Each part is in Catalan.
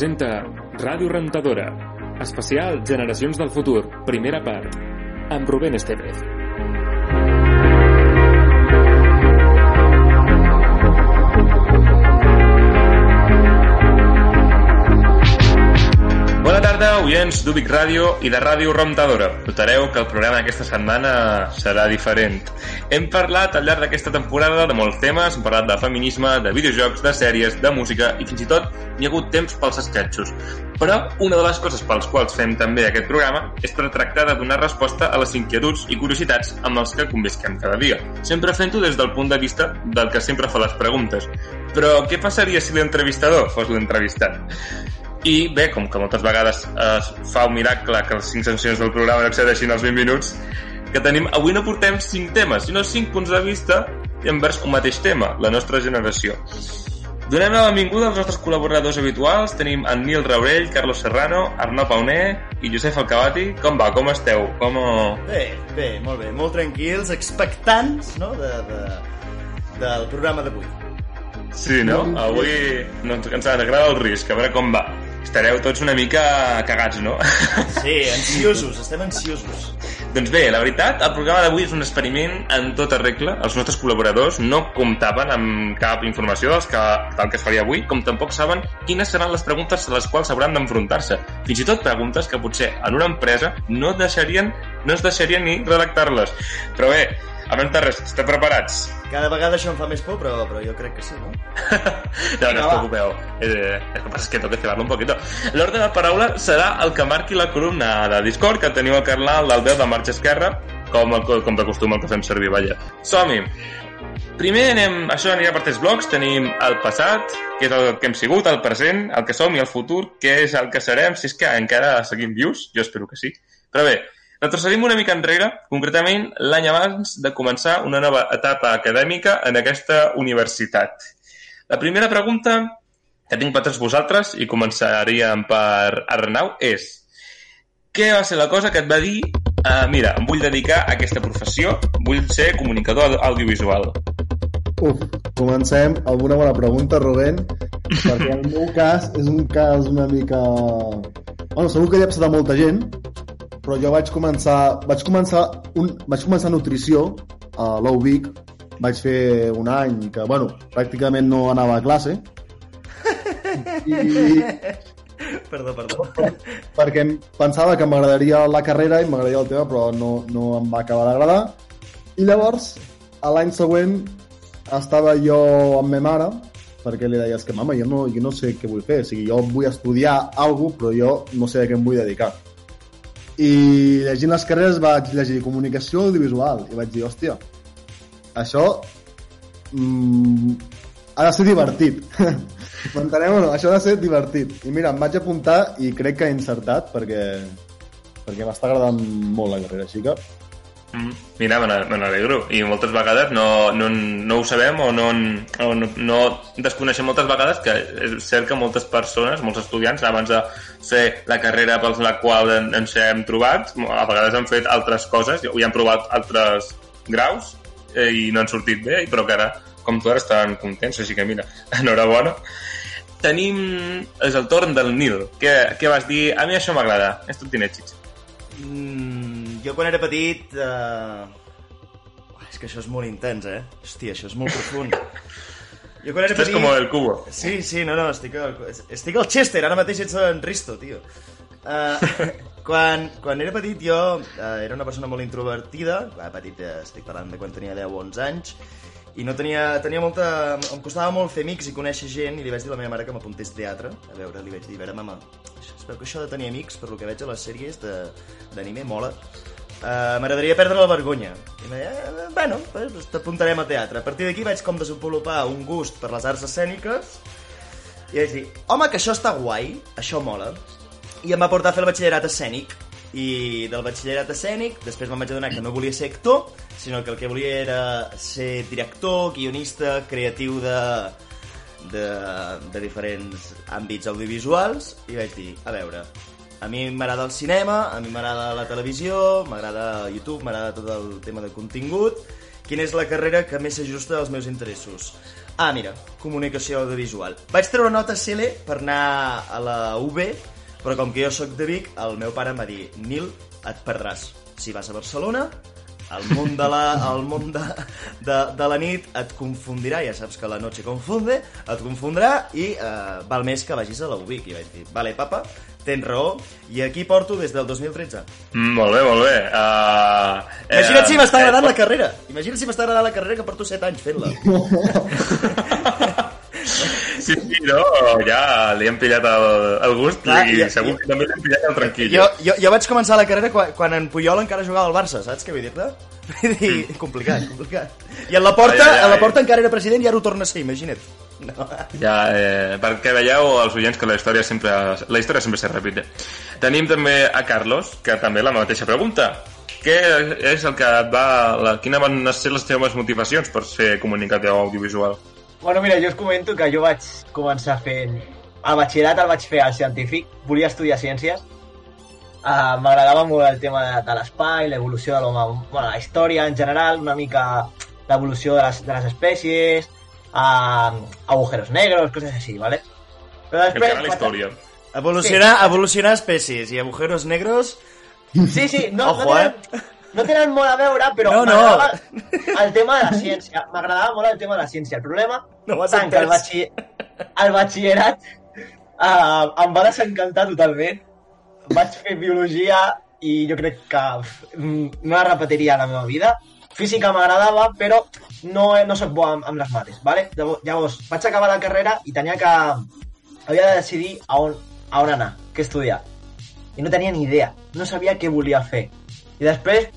presenta Ràdio Rentadora, especial Generacions del Futur, primera part, amb Rubén Estevez. Bona tarda, oients d'Ubic Ràdio i de Ràdio Rentadora. Notareu que el programa d'aquesta setmana serà diferent. Hem parlat al llarg d'aquesta temporada de molts temes, hem parlat de feminisme, de videojocs, de sèries, de música i fins i tot n'hi ha hagut temps pels esquetxos. Però una de les coses pels quals fem també aquest programa és per tractar de donar resposta a les inquietuds i curiositats amb els que convisquem cada dia. Sempre fent-ho des del punt de vista del que sempre fa les preguntes. Però què passaria si l'entrevistador fos l'entrevistat? I bé, com que moltes vegades es fa un miracle que les 5 sancions del programa no excedeixin els 20 minuts, que tenim, avui no portem 5 temes, sinó 5 punts de vista envers un mateix tema, la nostra generació. Donem la benvinguda als nostres col·laboradors habituals. Tenim en Nil Raurell, Carlos Serrano, Arnau Pauner i Josep Alcabati. Com va? Com esteu? Com... Bé, bé, molt bé. Molt tranquils, expectants, no?, de, de, del programa d'avui. Sí, no? Avui no, ens agrada el risc, a veure com va. Estareu tots una mica cagats, no? Sí, ansiosos, estem ansiosos. Doncs bé, la veritat, el programa d'avui és un experiment en tota regla. Els nostres col·laboradors no comptaven amb cap informació dels que, del que es faria avui, com tampoc saben quines seran les preguntes a les quals hauran d'enfrontar-se. Fins i tot preguntes que potser en una empresa no deixarien no es deixarien ni redactar-les. Però bé, abans de res, esteu preparats? Cada vegada això em fa més por, però, però jo crec que sí, no? no, no us preocupeu. Eh, el que passa es que toca cebarlo un poquito. L'ordre de paraula serà el que marqui la columna de Discord, que teniu a Carnal del 10 de marxa esquerra, com, com de costum el que fem servir, vaja. Som-hi! Primer anem, això anirà per tres blocs. Tenim el passat, que és el que hem sigut, el present, el que som i el futur, que és el que serem, si és que encara seguim vius, jo espero que sí. Però bé, retrocedim una mica enrere, concretament l'any abans de començar una nova etapa acadèmica en aquesta universitat. La primera pregunta que tinc per tots vosaltres, i començaríem per Arnau, és què va ser la cosa que et va dir uh, mira, em vull dedicar a aquesta professió, vull ser comunicador audiovisual? Uf, comencem amb una bona pregunta, Rubén, perquè el meu cas és un cas una mica... Bueno, segur que li ha passat a molta gent, però jo vaig començar, vaig començar, un, vaig començar nutrició a l'UBIC, vaig fer un any que, bueno, pràcticament no anava a classe, i Perdó, perdó. perquè pensava que m'agradaria la carrera i m'agradaria el tema, però no, no em va acabar d'agradar. I llavors, a l'any següent, estava jo amb ma mare, perquè li deies que, mama, jo no, jo no sé què vull fer, o sigui, jo vull estudiar alguna però jo no sé a què em vull dedicar. I llegint les carreres vaig llegir comunicació audiovisual i vaig dir, hòstia, això mm, ha de ser divertit. M'entenem o no? Això ha de ser divertit. I mira, em vaig apuntar i crec que he encertat perquè, perquè m'està agradant molt la carrera, així que mira, me n'a- me n'alegro. I moltes vegades no, no, no ho sabem o, no, no, no desconeixem moltes vegades que és cert que moltes persones, molts estudiants, abans de fer la carrera per la qual en- ens hem trobat, a vegades han fet altres coses i han provat altres graus eh, i no han sortit bé, però que ara, com tu ara, estaven contents, així que mira, enhorabona. Tenim... És el torn del Nil. Què, què vas dir? A mi això m'agrada. És tot dinèxics. Mm, jo quan era petit... Uh... És que això és molt intens, eh? Hòstia, això és molt profund. Jo quan era es petit... como el cubo. Sí, sí, no, no, estic al, estic al Chester, ara mateix ets en Risto, tio. Uh, quan, quan era petit jo uh, era una persona molt introvertida, petit eh, estic parlant de quan tenia 10 o 11 anys, i no tenia, tenia molta... em costava molt fer amics i conèixer gent, i li vaig dir a la meva mare que m'apuntés teatre. A veure, li vaig dir, a veure, mama, espero que això de tenir amics, per lo que veig a les sèries d'anime, mola. Uh, M'agradaria perdre la vergonya. I em deia, eh, bueno, pues, t'apuntarem a teatre. A partir d'aquí vaig com desenvolupar un gust per les arts escèniques i vaig dir, home, que això està guai, això mola. I em va portar a fer el batxillerat escènic. I del batxillerat escènic, després me'n vaig adonar que no volia ser actor, sinó que el que volia era ser director, guionista, creatiu de, de, de diferents àmbits audiovisuals, i vaig dir, a veure, a mi m'agrada el cinema, a mi m'agrada la televisió, m'agrada YouTube, m'agrada tot el tema de contingut. Quina és la carrera que més s'ajusta als meus interessos? Ah, mira, comunicació audiovisual. Vaig treure nota CL per anar a la UB, però com que jo sóc de Vic, el meu pare em va dir Nil, et perdràs. Si vas a Barcelona, el món de la, el món de, de, de la nit et confundirà, ja saps que la noche confunde, et confondrà i eh, val més que vagis a la UBIC. I vaig dir, vale, papa, tens raó, i aquí porto des del 2013. Mm, molt bé, molt bé. Uh, Imagina't si m'està agradant eh, la carrera. Imagina't si m'està agradant la carrera que porto 7 anys fent-la. Sí, sí, no, ja li hem pillat el, el gust Clar, i i- segur que també li hem pillat el tranquil. Jo, jo, jo vaig començar la carrera quan, quan en Puyol encara jugava al Barça, saps què vull dir-te? Vull dir, complicat, complicat. I en la porta, Ai, ai, ai. a la porta encara era president i ara ho torna a ser, imagina't. No. Ja, eh, perquè veieu els oients que la història sempre, la història sempre se repite. Tenim també a Carlos, que també la mateixa pregunta. Què és el que et va... La, quina van ser les teves motivacions per ser comunicatiu audiovisual? Bueno, mira, jo us comento que jo vaig començar fent... El batxillerat el vaig fer al científic, volia estudiar ciències. Uh, M'agradava molt el tema de, de l'espai, l'evolució de l'home, bueno, la història en general, una mica l'evolució de les, de les espècies, uh, agujeros negros, coses així, ¿vale? Però després... la història. Evolucionar, evolucionar espècies i agujeros negros... Sí, sí, no, Ojo, no, tenen, no tenen molt a veure, però No, no. el tema de la ciència. M'agradava molt el tema de la ciència. El problema No tant que el, batxi... el batxillerat uh, em va desencantar totalment. Vaig fer biologia i jo crec que mm, no la repetiria a la meva vida. Física m'agradava, però no, no sóc bo amb, amb les mates, ¿vale? Llavors, vaig acabar la carrera i tenia que... Havia de decidir a on, a on anar, què estudiar. I no tenia ni idea, no sabia què volia fer. I després,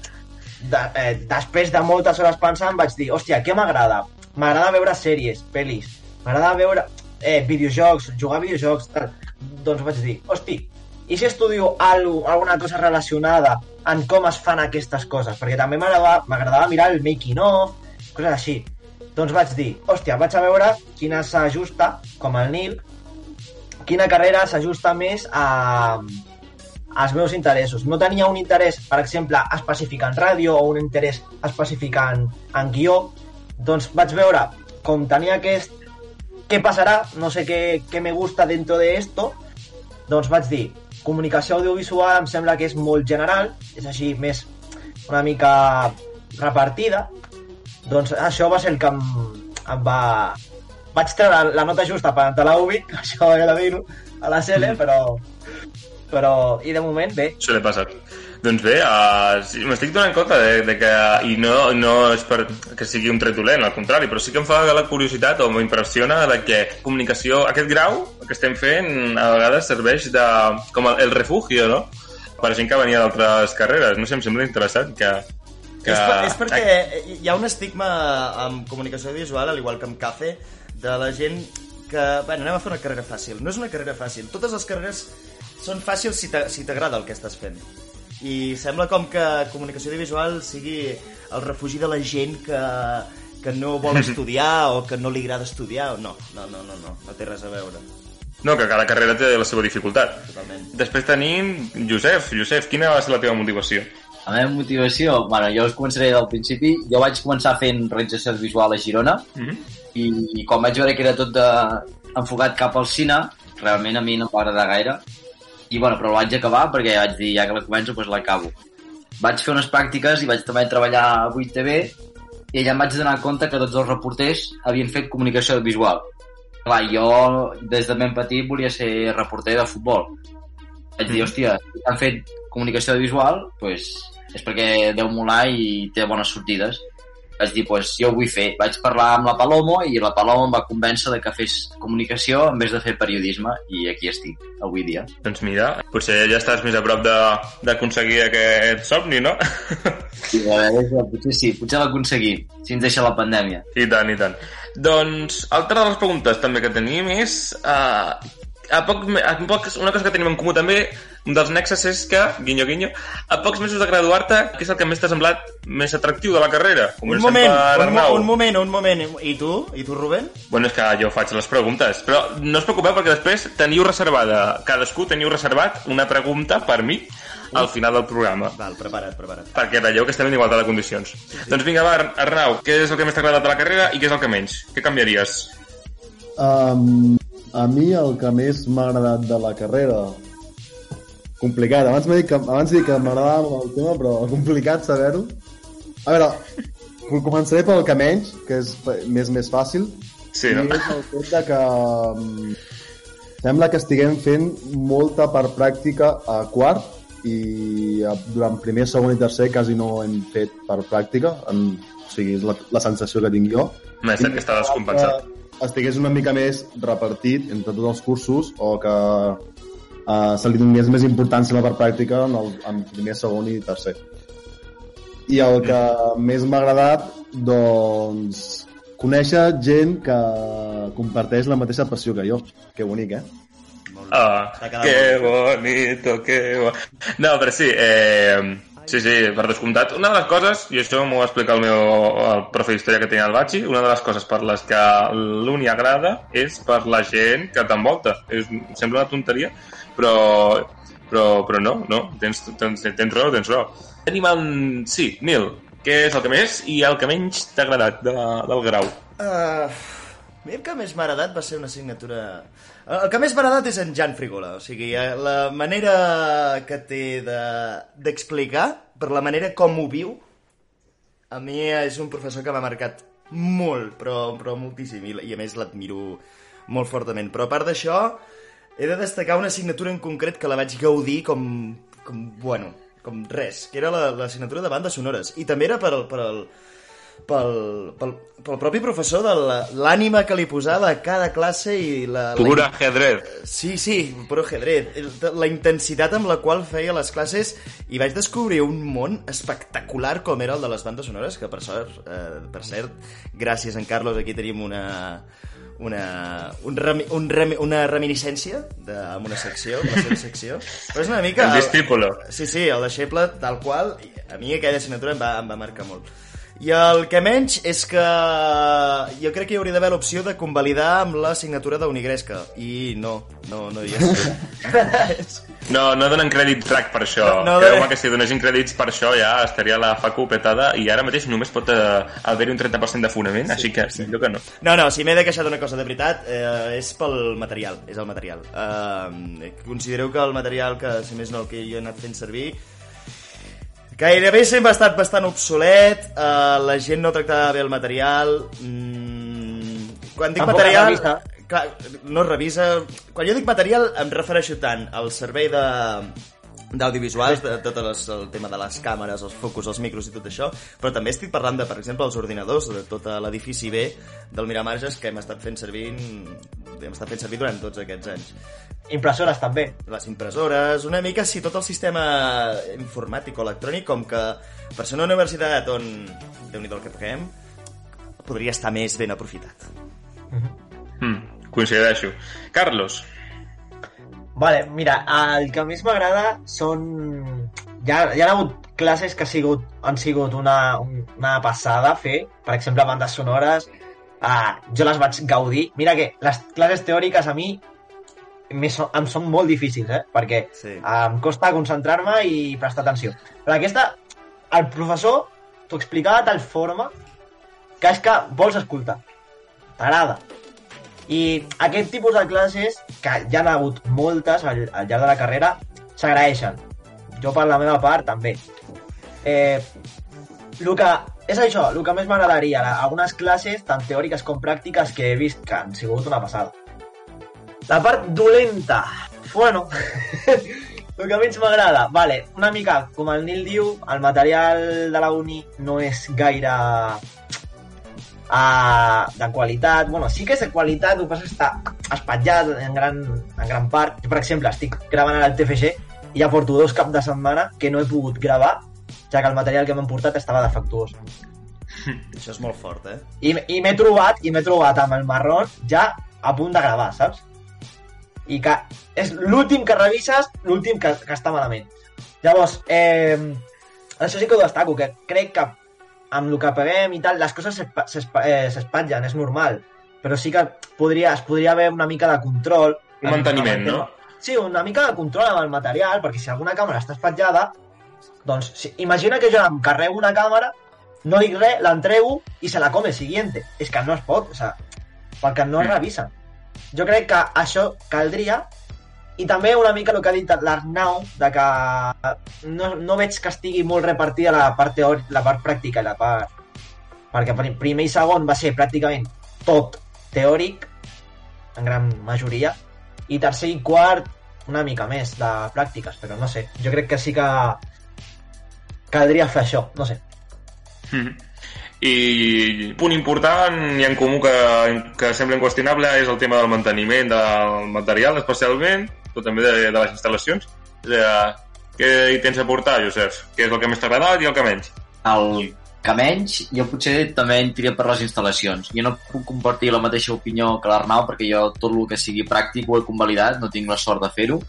de, eh, després de moltes hores pensant, vaig dir, hòstia, què m'agrada? M'agrada veure sèries, pel·lis, m'agrada veure eh, videojocs, jugar a videojocs, tal. Doncs vaig dir, hosti, i si estudio algo, alguna cosa relacionada en com es fan aquestes coses? Perquè també m'agradava mirar el making of, coses així. Doncs vaig dir, hòstia, vaig a veure quina s'ajusta, com el Nil, quina carrera s'ajusta més a, als meus interessos. No tenia un interès, per exemple, específic en ràdio o un interès específic en, en guió, doncs vaig veure com tenia aquest... Què passarà? No sé què, què me gusta dentro de esto. Doncs vaig dir, comunicació audiovisual em sembla que és molt general, és així més una mica repartida. Doncs això va ser el que em, em va... Vaig treure la nota justa per entrar a la UBI, això he de dir-ho, a la CL, però però i de moment bé Això li passat. Doncs bé, uh, sí, m'estic donant compte de, de que, i no, no és per que sigui un tret dolent, al contrari, però sí que em fa la curiositat o m'impressiona de que comunicació, aquest grau que estem fent a vegades serveix de, com el, el refugio, no? Per gent que venia d'altres carreres. No sé, em sembla interessant que... que... És, per, és perquè hi ha un estigma amb comunicació audiovisual, al igual que amb cafè, de la gent que, bueno, anem a fer una carrera fàcil. No és una carrera fàcil. Totes les carreres són fàcils si t'a- si t'agrada el que estàs fent. I sembla com que comunicació audiovisual sigui el refugi de la gent que, que no vol estudiar o que no li agrada estudiar. No, no, no, no, no, no té res a veure. No, que cada carrera té la seva dificultat. Totalment. Després tenim Josep. Josep, quina va ser la teva motivació? La meva motivació, bueno, jo us començaré del principi. Jo vaig començar fent realització visual a Girona Mm -hmm. i, i quan vaig veure que era tot de, enfocat cap al cine, realment a mi no agradar gaire. I bueno, però la vaig acabar perquè vaig dir, ja que la començo, doncs l'acabo. Vaig fer unes pràctiques i vaig també treballar a 8TV i allà em vaig donar compte que tots els reporters havien fet comunicació visual. Clar, jo des de ben petit volia ser reporter de futbol. Vaig dir, hòstia, si han fet comunicació visual, doncs és perquè deu molar i té bones sortides vaig dir, pues, jo ho vull fer. Vaig parlar amb la Palomo i la Palomo em va convèncer de que fes comunicació en vez de fer periodisme i aquí estic, avui dia. Doncs mira, potser ja estàs més a prop de- d'aconseguir aquest somni, no? I a veure, potser sí, potser l'aconseguim, si ens deixa la pandèmia. I tant, i tant. Doncs, altra de les preguntes també que tenim és uh, a poc, a poc, una cosa que tenim en comú també, un dels nexes és que, guinyo, guinyo, a pocs mesos de graduar-te, què és el que més t'ha semblat més atractiu de la carrera? Un Comencem moment, un, mo- Arnau. un moment, un moment. I tu? I tu, Rubén? Bueno, és que jo faig les preguntes, però no us preocupeu perquè després teniu reservada, cadascú teniu reservat una pregunta per mi al final del programa Val, prepara't, prepara't. perquè veieu que estem en igualtat de condicions. Doncs vinga, va, Arnau, què és el que més t'ha agradat de la carrera i què és el que menys? Què canviaries? Um, a mi el que més m'ha agradat de la carrera complicat, abans m'he dit que, abans dit que m'agradava el tema però complicat saber-ho a veure, començaré pel que menys que és més més fàcil Sí, i no? és el fet de que um, sembla que estiguem fent molta per pràctica a quart i a, durant primer, segon i tercer quasi no hem fet per pràctica en, o sigui, és la, la sensació que tinc jo M'ha estat que està descompensat. Que estigués una mica més repartit entre tots els cursos o que uh, se li donés més importància a la part pràctica en, el, en primer, segon i tercer. I el que més m'ha agradat, doncs, conèixer gent que comparteix la mateixa passió que jo. Que bonic, eh? Ah, quedat que bonito, que bo... No, però sí, eh, sí, sí, per descomptat. Una de les coses, i això m'ho va explicar el meu el profe d'història que tenia al Batxi, una de les coses per les que l'Uni agrada és per la gent que t'envolta. És, sembla una tonteria, però, però, però no, no, tens, tens, tens raó, tens raó. Tenim el... Sí, Nil, què és el que més i el que menys t'ha agradat de, del grau? Uh, a mi el que més m'ha agradat va ser una assignatura... El que més m'ha agradat és en Jan Frigola, o sigui, eh, la manera que té de- d'explicar, per la manera com ho viu, a mi és un professor que m'ha marcat molt, però, però moltíssim, i, i a més l'admiro molt fortament. Però a part d'això, he de destacar una assignatura en concret que la vaig gaudir com, com bueno, com res, que era la- l'assignatura de bandes sonores. I també era per, per el, pel, pel, pel propi professor de la- l'ànima que li posava a cada classe i la... Pur la, ajedrez. Sí, sí, puro ajedrez. El- La intensitat amb la qual feia les classes i vaig descobrir un món espectacular com era el de les bandes sonores, que per sort, eh, per cert, gràcies en Carlos, aquí tenim una una, un remi, un remi, una reminiscència de, amb una secció, amb la seva secció. Però és una mica... El discípulo. Sí, sí, el deixeble tal qual, a mi aquella assignatura em va, em va marcar molt. I el que menys és que jo crec que hi hauria d'haver l'opció de convalidar amb la signatura d'Unigresca. I no, no, no hi és. No, no donen crèdit track per això. No, No, Creu-me que si donessin crèdits per això ja estaria la facu petada i ara mateix només pot eh, haver-hi un 30% de fonament, sí, així que sí. millor que no. No, no, si m'he de queixar d'una cosa de veritat, eh, és pel material, és el material. Eh, considero que el material que, si més no, el que jo he anat fent servir, gairebé sempre ha estat bastant obsolet, eh, la gent no tractava bé el material... Mm, quan dic Tampoc material... Clar, no es revisa... Quan jo dic material em refereixo tant al servei de d'audiovisuals, de tot les, el tema de les càmeres, els focus, els micros i tot això, però també estic parlant de, per exemple, els ordinadors de tot l'edifici B del Miramarges que hem estat fent servir hem estat fent servir durant tots aquests anys. Impressores també. Les impressores, una mica si tot el sistema informàtic o electrònic, com que per ser una universitat on, déu nhi el que fem, podria estar més ben aprofitat. Hmm, coincideixo. Carlos, Vale, mira, el que més m'agrada són... Hi ha, hi ha hagut classes que ha sigut, han sigut una, una passada a fer, per exemple, bandes sonores, uh, jo les vaig gaudir. Mira que les classes teòriques a mi so, em són molt difícils, eh? perquè Sí. uh, em costa concentrar-me i prestar atenció. Però aquesta, el professor t'ho explicava de tal forma que és que vols escoltar. T'agrada. I aquest tipus de classes, que ja n'ha hagut moltes al, al llarg de la carrera, s'agraeixen. Jo, per la meva part, també. Eh, el que, és això, el que més m'agradaria, algunes classes, tant teòriques com pràctiques, que he vist que han sigut una passada. La part dolenta, bueno, el que menys m'agrada, vale, una mica, com el Nil diu, el material de la uni no és gaire uh, de qualitat. Bueno, sí que és de qualitat, el que passa està espatllat en gran, en gran part. Jo, per exemple, estic gravant ara el TFG i ja porto dos caps de setmana que no he pogut gravar, ja que el material que m'han portat estava defectuós. Això és molt fort, eh? I, i m'he trobat, i m'he trobat amb el marrón ja a punt de gravar, saps? i que és l'últim que revises, l'últim que, que està malament. Llavors, eh, això sí que ho destaco, que crec que amb el que paguem i tal, les coses eh, s'espatllen, és normal, però sí que podria, es podria haver una mica de control. Un manteniment, no? Sí, una mica de control amb el material, perquè si alguna càmera està espatllada, doncs si, imagina que jo em carrego una càmera, no dic res, l'entrego i se la come siguiente. És que no es pot, o sigui, perquè no es Mm. revisen. Jo crec que això caldria i també una mica el que ha dit l'Arnau, de que no, no veig que estigui molt repartida la part teòrica, la part pràctica i la part... Perquè pri- primer i segon va ser pràcticament tot teòric, en gran majoria, i tercer i quart una mica més de pràctiques, però no sé, jo crec que sí que caldria fer això, no sé. Mhm. I punt important i en comú que, que sembla inqüestionable és el tema del manteniment del material, especialment, però també de, de les instal·lacions. O sigui, què hi tens a portar, Josep? Què és el que més t'ha agradat i el que menys? El que menys, jo potser també tria per les instal·lacions. Jo no puc compartir la mateixa opinió que l'Arnau, perquè jo tot el que sigui pràctic ho he convalidat, no tinc la sort de fer-ho,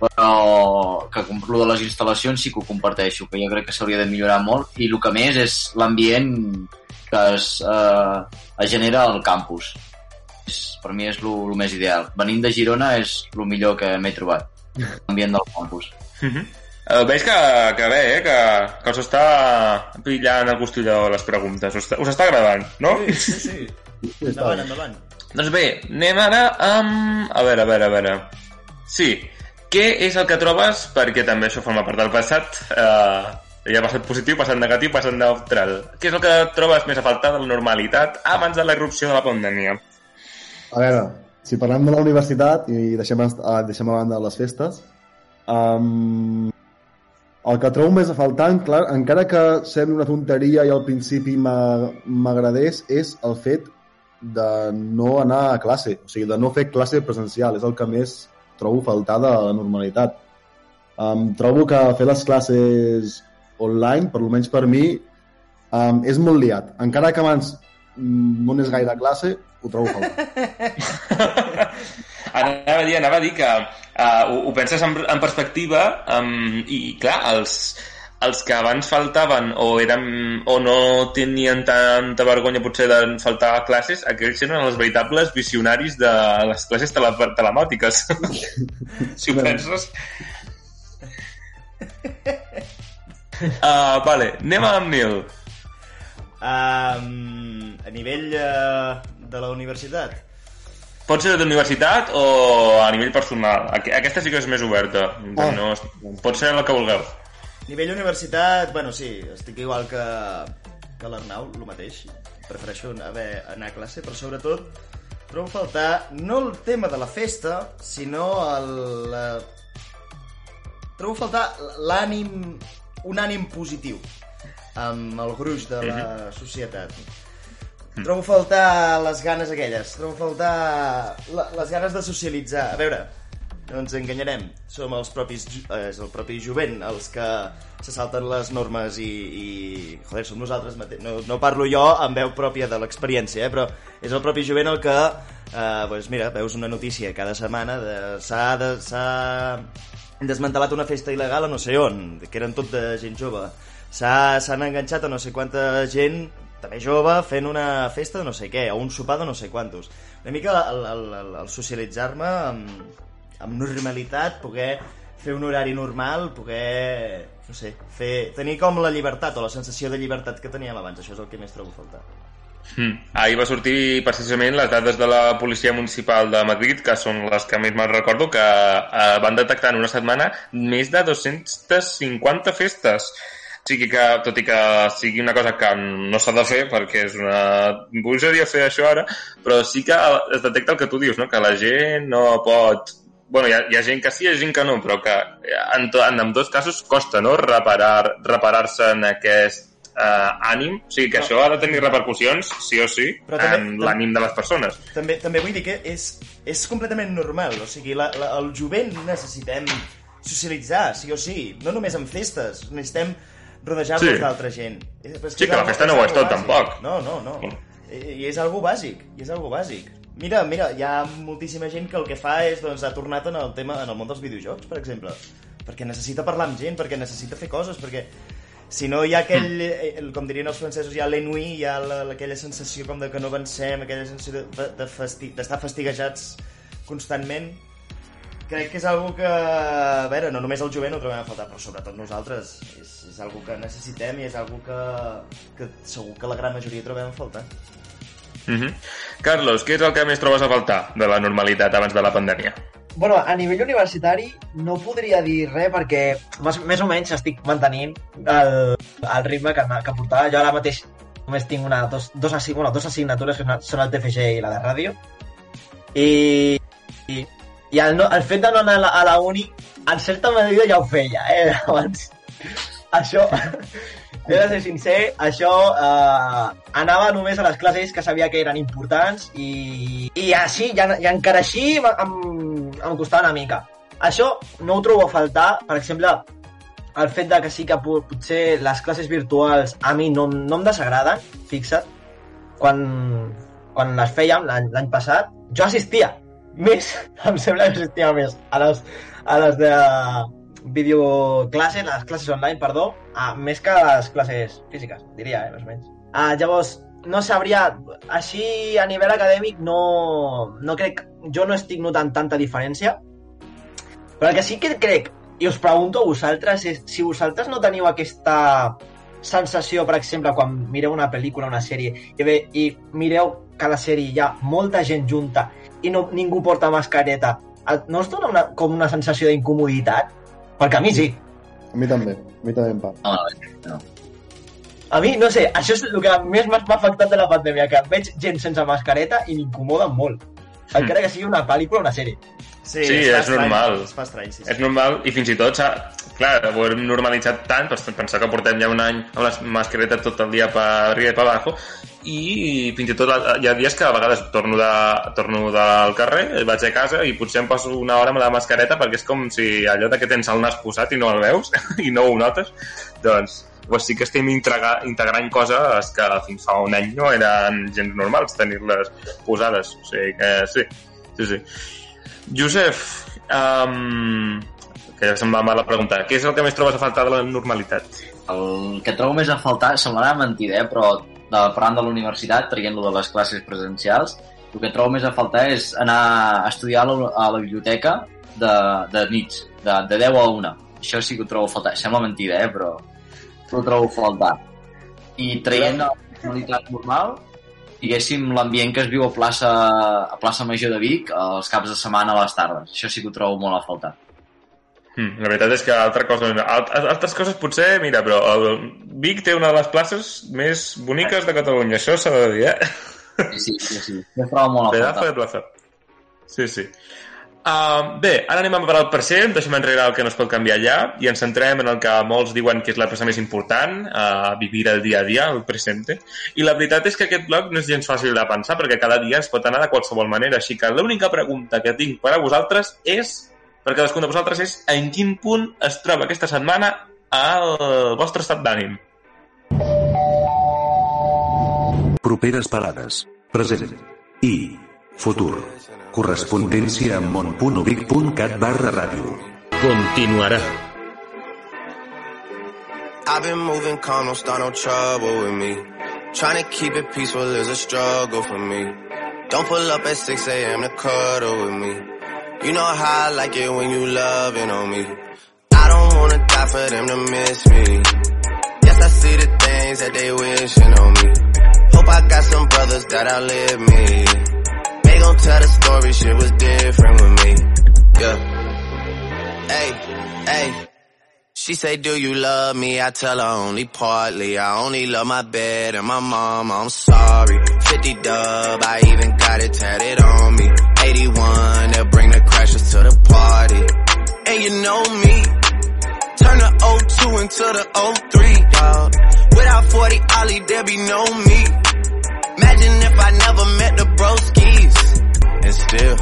però que com el de les instal·lacions sí que ho comparteixo, que jo crec que s'hauria de millorar molt, i el que més és l'ambient que es, eh, es genera al campus. És, per mi és el més ideal. Venint de Girona és el millor que m'he trobat, l'ambient del campus. Mhm. Eh, veig que, que bé, eh? que, que us està pillant el costilló les preguntes. Us, està- us està agradant, no? Sí, sí, sí. Endavant, endavant. Doncs bé, anem ara amb... A veure, a veure, a veure... Sí, què és el que trobes, perquè també això forma part del passat, eh, hi ha passat positiu, passat negatiu, passat neutral. Què és el que trobes més a faltar de la normalitat abans de la irrupció de la pandèmia? A veure, si parlem de la universitat i deixem, ah, deixem a banda les festes, um, el que trobo més a faltar, clar, encara que sembli una tonteria i al principi m'a- m'agradés, és el fet de no anar a classe, o sigui, de no fer classe presencial, és el que més trobo a faltar de la normalitat. Um, trobo que fer les classes online, per almenys per mi, um, és molt liat. Encara que abans mm, no anés gaire a classe, ho trobo a faltar. Anava a dir, anava a dir que uh, ho, ho penses en, en perspectiva um, i, clar, els, els que abans faltaven o, eren, o no tenien tanta vergonya potser de faltar a classes, aquells eren els veritables visionaris de les classes tele, telemàtiques. si ho penses. Uh, vale, anem amb Nil. Um, a nivell uh, de la universitat, Pot ser d'universitat o a nivell personal. Aqu- Aquesta sí que és més oberta. Ah. No, pot ser la que vulgueu. Nivell universitat, bueno, sí, estic igual que, que l'Arnau, el mateix. Prefereixo haver, anar a classe, però sobretot trobo faltar no el tema de la festa, sinó el... La... Trobo a faltar l'ànim, un ànim positiu amb el gruix de la societat. Trobo a faltar les ganes aquelles, trobo faltar la, les ganes de socialitzar. A veure, no ens enganyarem, som els propis, eh, és el propi jovent els que se salten les normes i, i joder, som nosaltres mateixos. No, no parlo jo amb veu pròpia de l'experiència, eh, però és el propi jovent el que, eh, pues mira, veus una notícia cada setmana de s'ha de, desmantelat una festa il·legal a no sé on, que eren tot de gent jove. S'ha- S'han enganxat a no sé quanta gent també jove fent una festa de no sé què, o un sopar de no sé quantos. Una mica el, el, el, el socialitzar-me amb, amb normalitat, poder fer un horari normal, poder, no sé, fer, tenir com la llibertat o la sensació de llibertat que teníem abans. Això és el que més trobo faltar. Mm. Ahir va sortir precisament les dades de la Policia Municipal de Madrid, que són les que més me'n recordo, que eh, van detectar en una setmana més de 250 festes. O sigui que, tot i que sigui una cosa que no s'ha de fer, perquè és una bogeria fer això ara, però sí que es detecta el que tu dius, no? que la gent no pot... bueno, hi ha, hi ha gent que sí, hi ha gent que no, però que en, to, en, en dos casos costa no? reparar- reparar-se en aquest eh, ànim, o sigui que això ha de tenir repercussions, sí o sí, Però també- en l'ànim de les persones. També, també vull dir que és, és completament normal, o sigui, la, la, el jovent necessitem socialitzar, sí o sí, no només en festes, necessitem rodejar-nos Sí. d'altra gent. Eh, però és Sí, que la algo- festa no ho és tot, bàsic. tampoc. No, no, no. I, I és algo bàsic, i és algo bàsic. Mira, mira, hi ha moltíssima gent que el que fa és, doncs, ha tornat en el tema, en el món dels videojocs, per exemple. Perquè necessita parlar amb gent, perquè necessita fer coses, perquè si no hi ha aquell, eh, com dirien els francesos, hi ha l'ennui, hi ha la, aquella sensació com de que no avancem, aquella sensació de- de fasti- d'estar fastiguejats constantment, crec que és algo que, a veure, no només el jovent ho trobem a faltar, però sobretot nosaltres, és, és algo que necessitem i és algo que, que segur que la gran majoria trobem a faltar. Mhm. Carlos, què és el que més trobes a faltar de la normalitat abans de la pandèmia? Bueno, a nivell universitari no podria dir res perquè més, més o menys estic mantenint el, el ritme que, que portava. Jo ara mateix només tinc una, dos, dos, bueno, dos assignatures que són- el TFG i la de ràdio. I, i, i el, no, el fet de no anar a la, a la uni, en certa medida ja ho feia, eh? Abans. Això, he de ser sincer, això eh, anava només a les classes que sabia que eren importants i, i així, i, i encara així em, em, costava una mica. Això no ho trobo a faltar, per exemple, el fet de que sí que po- potser les classes virtuals a mi no, no em desagraden, fixa't, quan, quan les fèiem l'any passat, jo assistia més, em sembla que assistia més a les, a les de videoclasses, les classes online, perdó, a, més que les classes físiques, diria, eh, més o menys. Ah, llavors, no sabria, així a nivell acadèmic no, no crec, jo no estic notant tanta diferència, però el que sí que crec, i us pregunto a vosaltres, és si vosaltres no teniu aquesta sensació, per exemple, quan mireu una pel·lícula, una sèrie, i, bé, i mireu que a la sèrie hi ha molta gent junta i no, ningú porta mascareta, et- no us dona una, com una sensació d'incomoditat? Perquè a mi sí. A mi també, a mi també em passa. No, no. A mi, no sé, això és el que més m'ha afectat de la pandèmia, que veig gent sense mascareta i m'incomoda molt. Encara que sigui una pel·lícula o una sèrie. Sí, Sí, és estrany, normal. Es fa estrany, sí, sí. És normal i fins i tot, s'ha- clar, ho hem normalitzat tant, doncs pensar que portem ja un any amb la mascareta tot el dia per arriba i per abajo, i fins i tot hi ha dies que a vegades torno, de, torno del carrer, vaig a casa i potser em passo una hora amb la mascareta perquè és com si allò de que tens el nas posat i no el veus i no ho notes, doncs pues sí que estem integra integrant coses que fins fa un any no eren gens normals tenir-les posades. O sigui que sí, sí, sí. Josep, um, que ja se'm va mal la pregunta, què és el que més trobes a faltar de la normalitat? El que trobo més a faltar, semblarà mentida, eh? però de, parlant de la universitat, traient-lo de les classes presencials, el que trobo més a faltar és anar a estudiar a la, a la biblioteca de, de nits, de, de 10 a 1. Això sí que ho trobo a faltar. Sembla mentida, eh? però ho trobo a faltar. I traient la normalitat normal, diguéssim, l'ambient que es viu a plaça, a plaça Major de Vic els caps de setmana a les tardes. Això sí que ho trobo molt a faltar. Hmm, la veritat és que altra cosa, alt, altres coses potser, mira, però el Vic té una de les places més boniques de Catalunya, això s'ha de dir, eh? Sí, sí, sí. sí. Trobo molt a Pedazo faltar. de plaza. Sí, sí. Uh, bé, ara anem a parar el present, deixem enrere el que no es pot canviar ja i ens centrem en el que molts diuen que és la cosa més important, uh, vivir el dia a dia, el presente. I la veritat és que aquest blog no és gens fàcil de pensar perquè cada dia es pot anar de qualsevol manera, així que l'única pregunta que tinc per a vosaltres és, per cadascun de vosaltres, és en quin punt es troba aquesta setmana el vostre estat d'ànim. Properes parades. Present. I. Futur. Correspondència amb món.ubic.cat barra ràdio. Continuarà. I've been moving calm, don't start no trouble with me. Trying to keep it peaceful is a struggle for me. Don't pull up at 6 a.m. to cuddle with me. You know how I like it when you loving on me. I don't wanna die for them to miss me. Yes, I see the things that they wishing on me. Hope I got some brothers that outlive me. Gon' tell the story, shit was different with me. Yeah. Hey, hey. She say, do you love me? I tell her only partly. I only love my bed and my mom. I'm sorry. 50 dub, I even got it tatted on me. 81, they'll bring the crashers to the party. And you know me. Turn the 02 into the 03, dog. Without 40 Ollie, there be no me. Imagine if I never met the broskies. Still.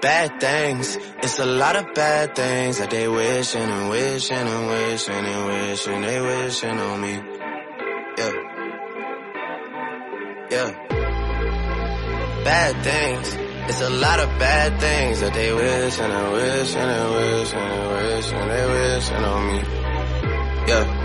Bad things, it's a lot of bad things that they wishing and wishing and wishing and wishing they wishing on me. Yeah. Yeah. bad things. It's a lot of bad things that they wish and they wish and they wish and they wish and they wish on me. Yeah.